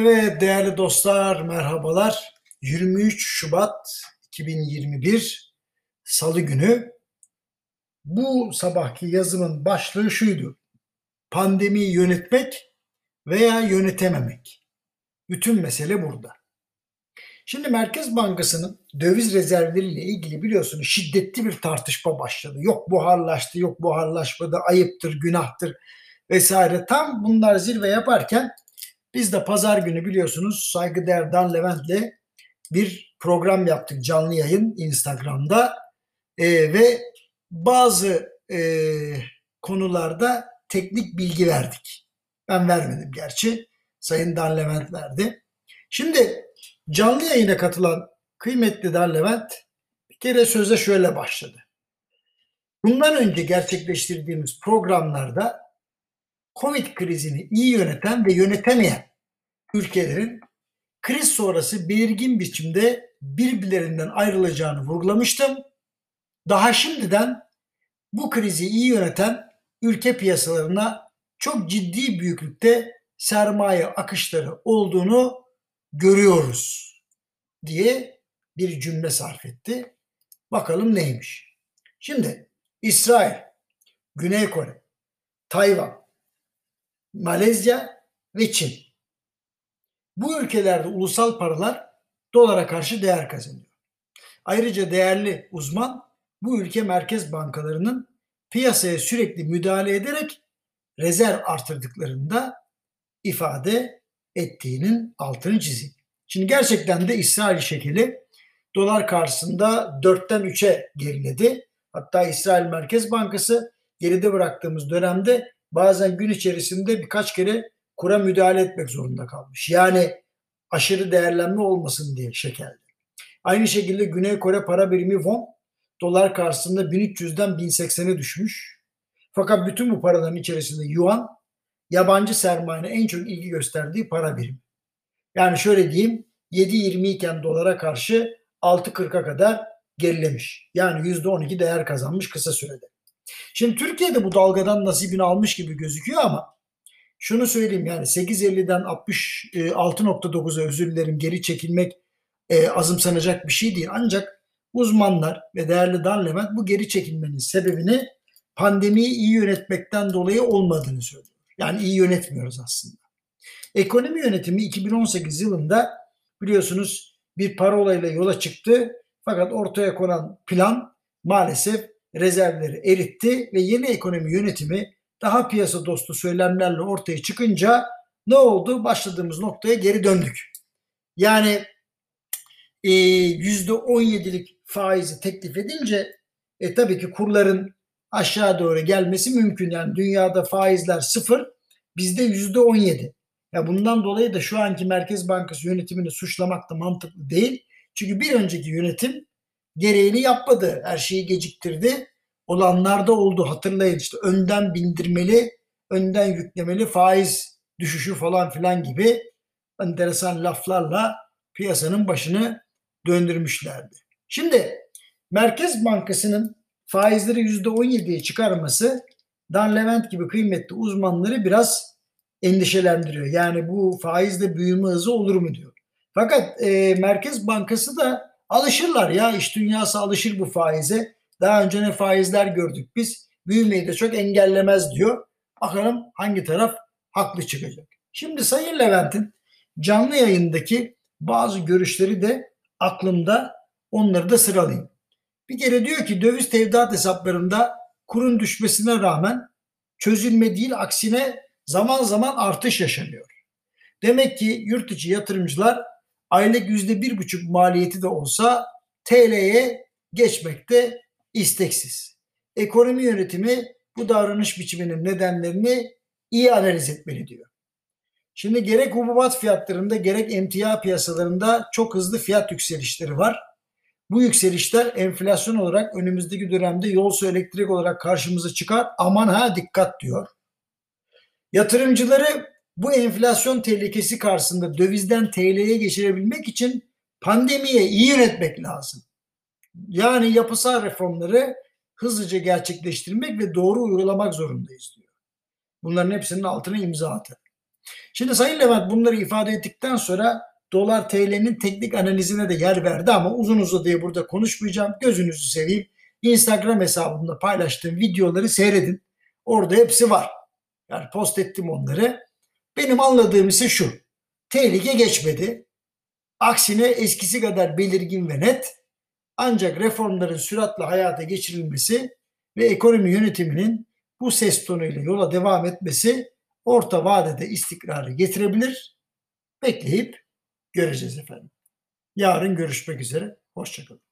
Evet değerli dostlar merhabalar. 23 Şubat 2021 Salı günü. Bu sabahki yazımın başlığı şuydu. Pandemiyi yönetmek veya yönetememek. Bütün mesele burada. Şimdi Merkez Bankası'nın döviz rezervleriyle ilgili biliyorsunuz şiddetli bir tartışma başladı. Yok buharlaştı, yok buharlaşmadı, ayıptır, günahtır vesaire. Tam bunlar zirve yaparken biz de pazar günü biliyorsunuz saygıdeğer Dan Levent'le bir program yaptık canlı yayın Instagram'da ee, ve bazı e, konularda teknik bilgi verdik. Ben vermedim gerçi. Sayın Dan Levent verdi. Şimdi canlı yayına katılan kıymetli Dan Levent bir kere söze şöyle başladı. Bundan önce gerçekleştirdiğimiz programlarda Covid krizini iyi yöneten ve yönetemeyen ülkelerin kriz sonrası belirgin biçimde birbirlerinden ayrılacağını vurgulamıştım. Daha şimdiden bu krizi iyi yöneten ülke piyasalarına çok ciddi büyüklükte sermaye akışları olduğunu görüyoruz diye bir cümle sarf etti. Bakalım neymiş. Şimdi İsrail, Güney Kore, Tayvan, Malezya ve Çin. Bu ülkelerde ulusal paralar dolara karşı değer kazanıyor. Ayrıca değerli uzman bu ülke merkez bankalarının piyasaya sürekli müdahale ederek rezerv artırdıklarında ifade ettiğinin altını çizeyim. Şimdi gerçekten de İsrail şekli dolar karşısında 4'ten 3'e geriledi. Hatta İsrail Merkez Bankası geride bıraktığımız dönemde bazen gün içerisinde birkaç kere kura müdahale etmek zorunda kalmış. Yani aşırı değerlenme olmasın diye şekerli. Aynı şekilde Güney Kore para birimi won dolar karşısında 1300'den 1080'e düşmüş. Fakat bütün bu paraların içerisinde yuan yabancı sermayenin en çok ilgi gösterdiği para birimi. Yani şöyle diyeyim 7.20 iken dolara karşı 6.40'a kadar gerilemiş. Yani %12 değer kazanmış kısa sürede. Şimdi Türkiye'de bu dalgadan nasibini almış gibi gözüküyor ama şunu söyleyeyim yani 8.50'den 66.9'a özür dilerim geri çekilmek e, azımsanacak bir şey değil. Ancak uzmanlar ve değerli Dan Levent bu geri çekilmenin sebebini pandemiyi iyi yönetmekten dolayı olmadığını söylüyor. Yani iyi yönetmiyoruz aslında. Ekonomi yönetimi 2018 yılında biliyorsunuz bir parolayla yola çıktı. Fakat ortaya konan plan maalesef rezervleri eritti ve yeni ekonomi yönetimi daha piyasa dostu söylemlerle ortaya çıkınca ne oldu? Başladığımız noktaya geri döndük. Yani e, %17'lik faizi teklif edince e, tabii ki kurların aşağı doğru gelmesi mümkün. Yani dünyada faizler sıfır, bizde %17. Ya bundan dolayı da şu anki Merkez Bankası yönetimini suçlamak da mantıklı değil. Çünkü bir önceki yönetim gereğini yapmadı. Her şeyi geciktirdi. Olanlar da oldu. Hatırlayın işte önden bindirmeli, önden yüklemeli faiz düşüşü falan filan gibi enteresan laflarla piyasanın başını döndürmüşlerdi. Şimdi Merkez Bankası'nın faizleri %17'ye çıkarması Dan Levent gibi kıymetli uzmanları biraz endişelendiriyor. Yani bu faizde büyüme hızı olur mu diyor. Fakat e, Merkez Bankası da alışırlar ya iş dünyası alışır bu faize. Daha önce ne faizler gördük biz. Büyümeyi de çok engellemez diyor. Bakalım hangi taraf haklı çıkacak. Şimdi Sayın Levent'in canlı yayındaki bazı görüşleri de aklımda onları da sıralayayım. Bir kere diyor ki döviz tevdiat hesaplarında kurun düşmesine rağmen çözülme değil aksine zaman zaman artış yaşanıyor. Demek ki yurt içi yatırımcılar aylık yüzde bir buçuk maliyeti de olsa TL'ye geçmekte isteksiz. Ekonomi yönetimi bu davranış biçiminin nedenlerini iyi analiz etmeli diyor. Şimdi gerek hububat fiyatlarında gerek emtia piyasalarında çok hızlı fiyat yükselişleri var. Bu yükselişler enflasyon olarak önümüzdeki dönemde yol su elektrik olarak karşımıza çıkar. Aman ha dikkat diyor. Yatırımcıları bu enflasyon tehlikesi karşısında dövizden TL'ye geçirebilmek için pandemiye iyi yönetmek lazım. Yani yapısal reformları hızlıca gerçekleştirmek ve doğru uygulamak zorundayız diyor. Bunların hepsinin altına imza atın. Şimdi Sayın Levent bunları ifade ettikten sonra dolar TL'nin teknik analizine de yer verdi ama uzun uzadıya burada konuşmayacağım. Gözünüzü seveyim. Instagram hesabımda paylaştığım videoları seyredin. Orada hepsi var. Yani post ettim onları. Benim anladığım ise şu. Tehlike geçmedi. Aksine eskisi kadar belirgin ve net. Ancak reformların süratle hayata geçirilmesi ve ekonomi yönetiminin bu ses tonuyla yola devam etmesi orta vadede istikrarı getirebilir. Bekleyip göreceğiz efendim. Yarın görüşmek üzere. Hoşçakalın.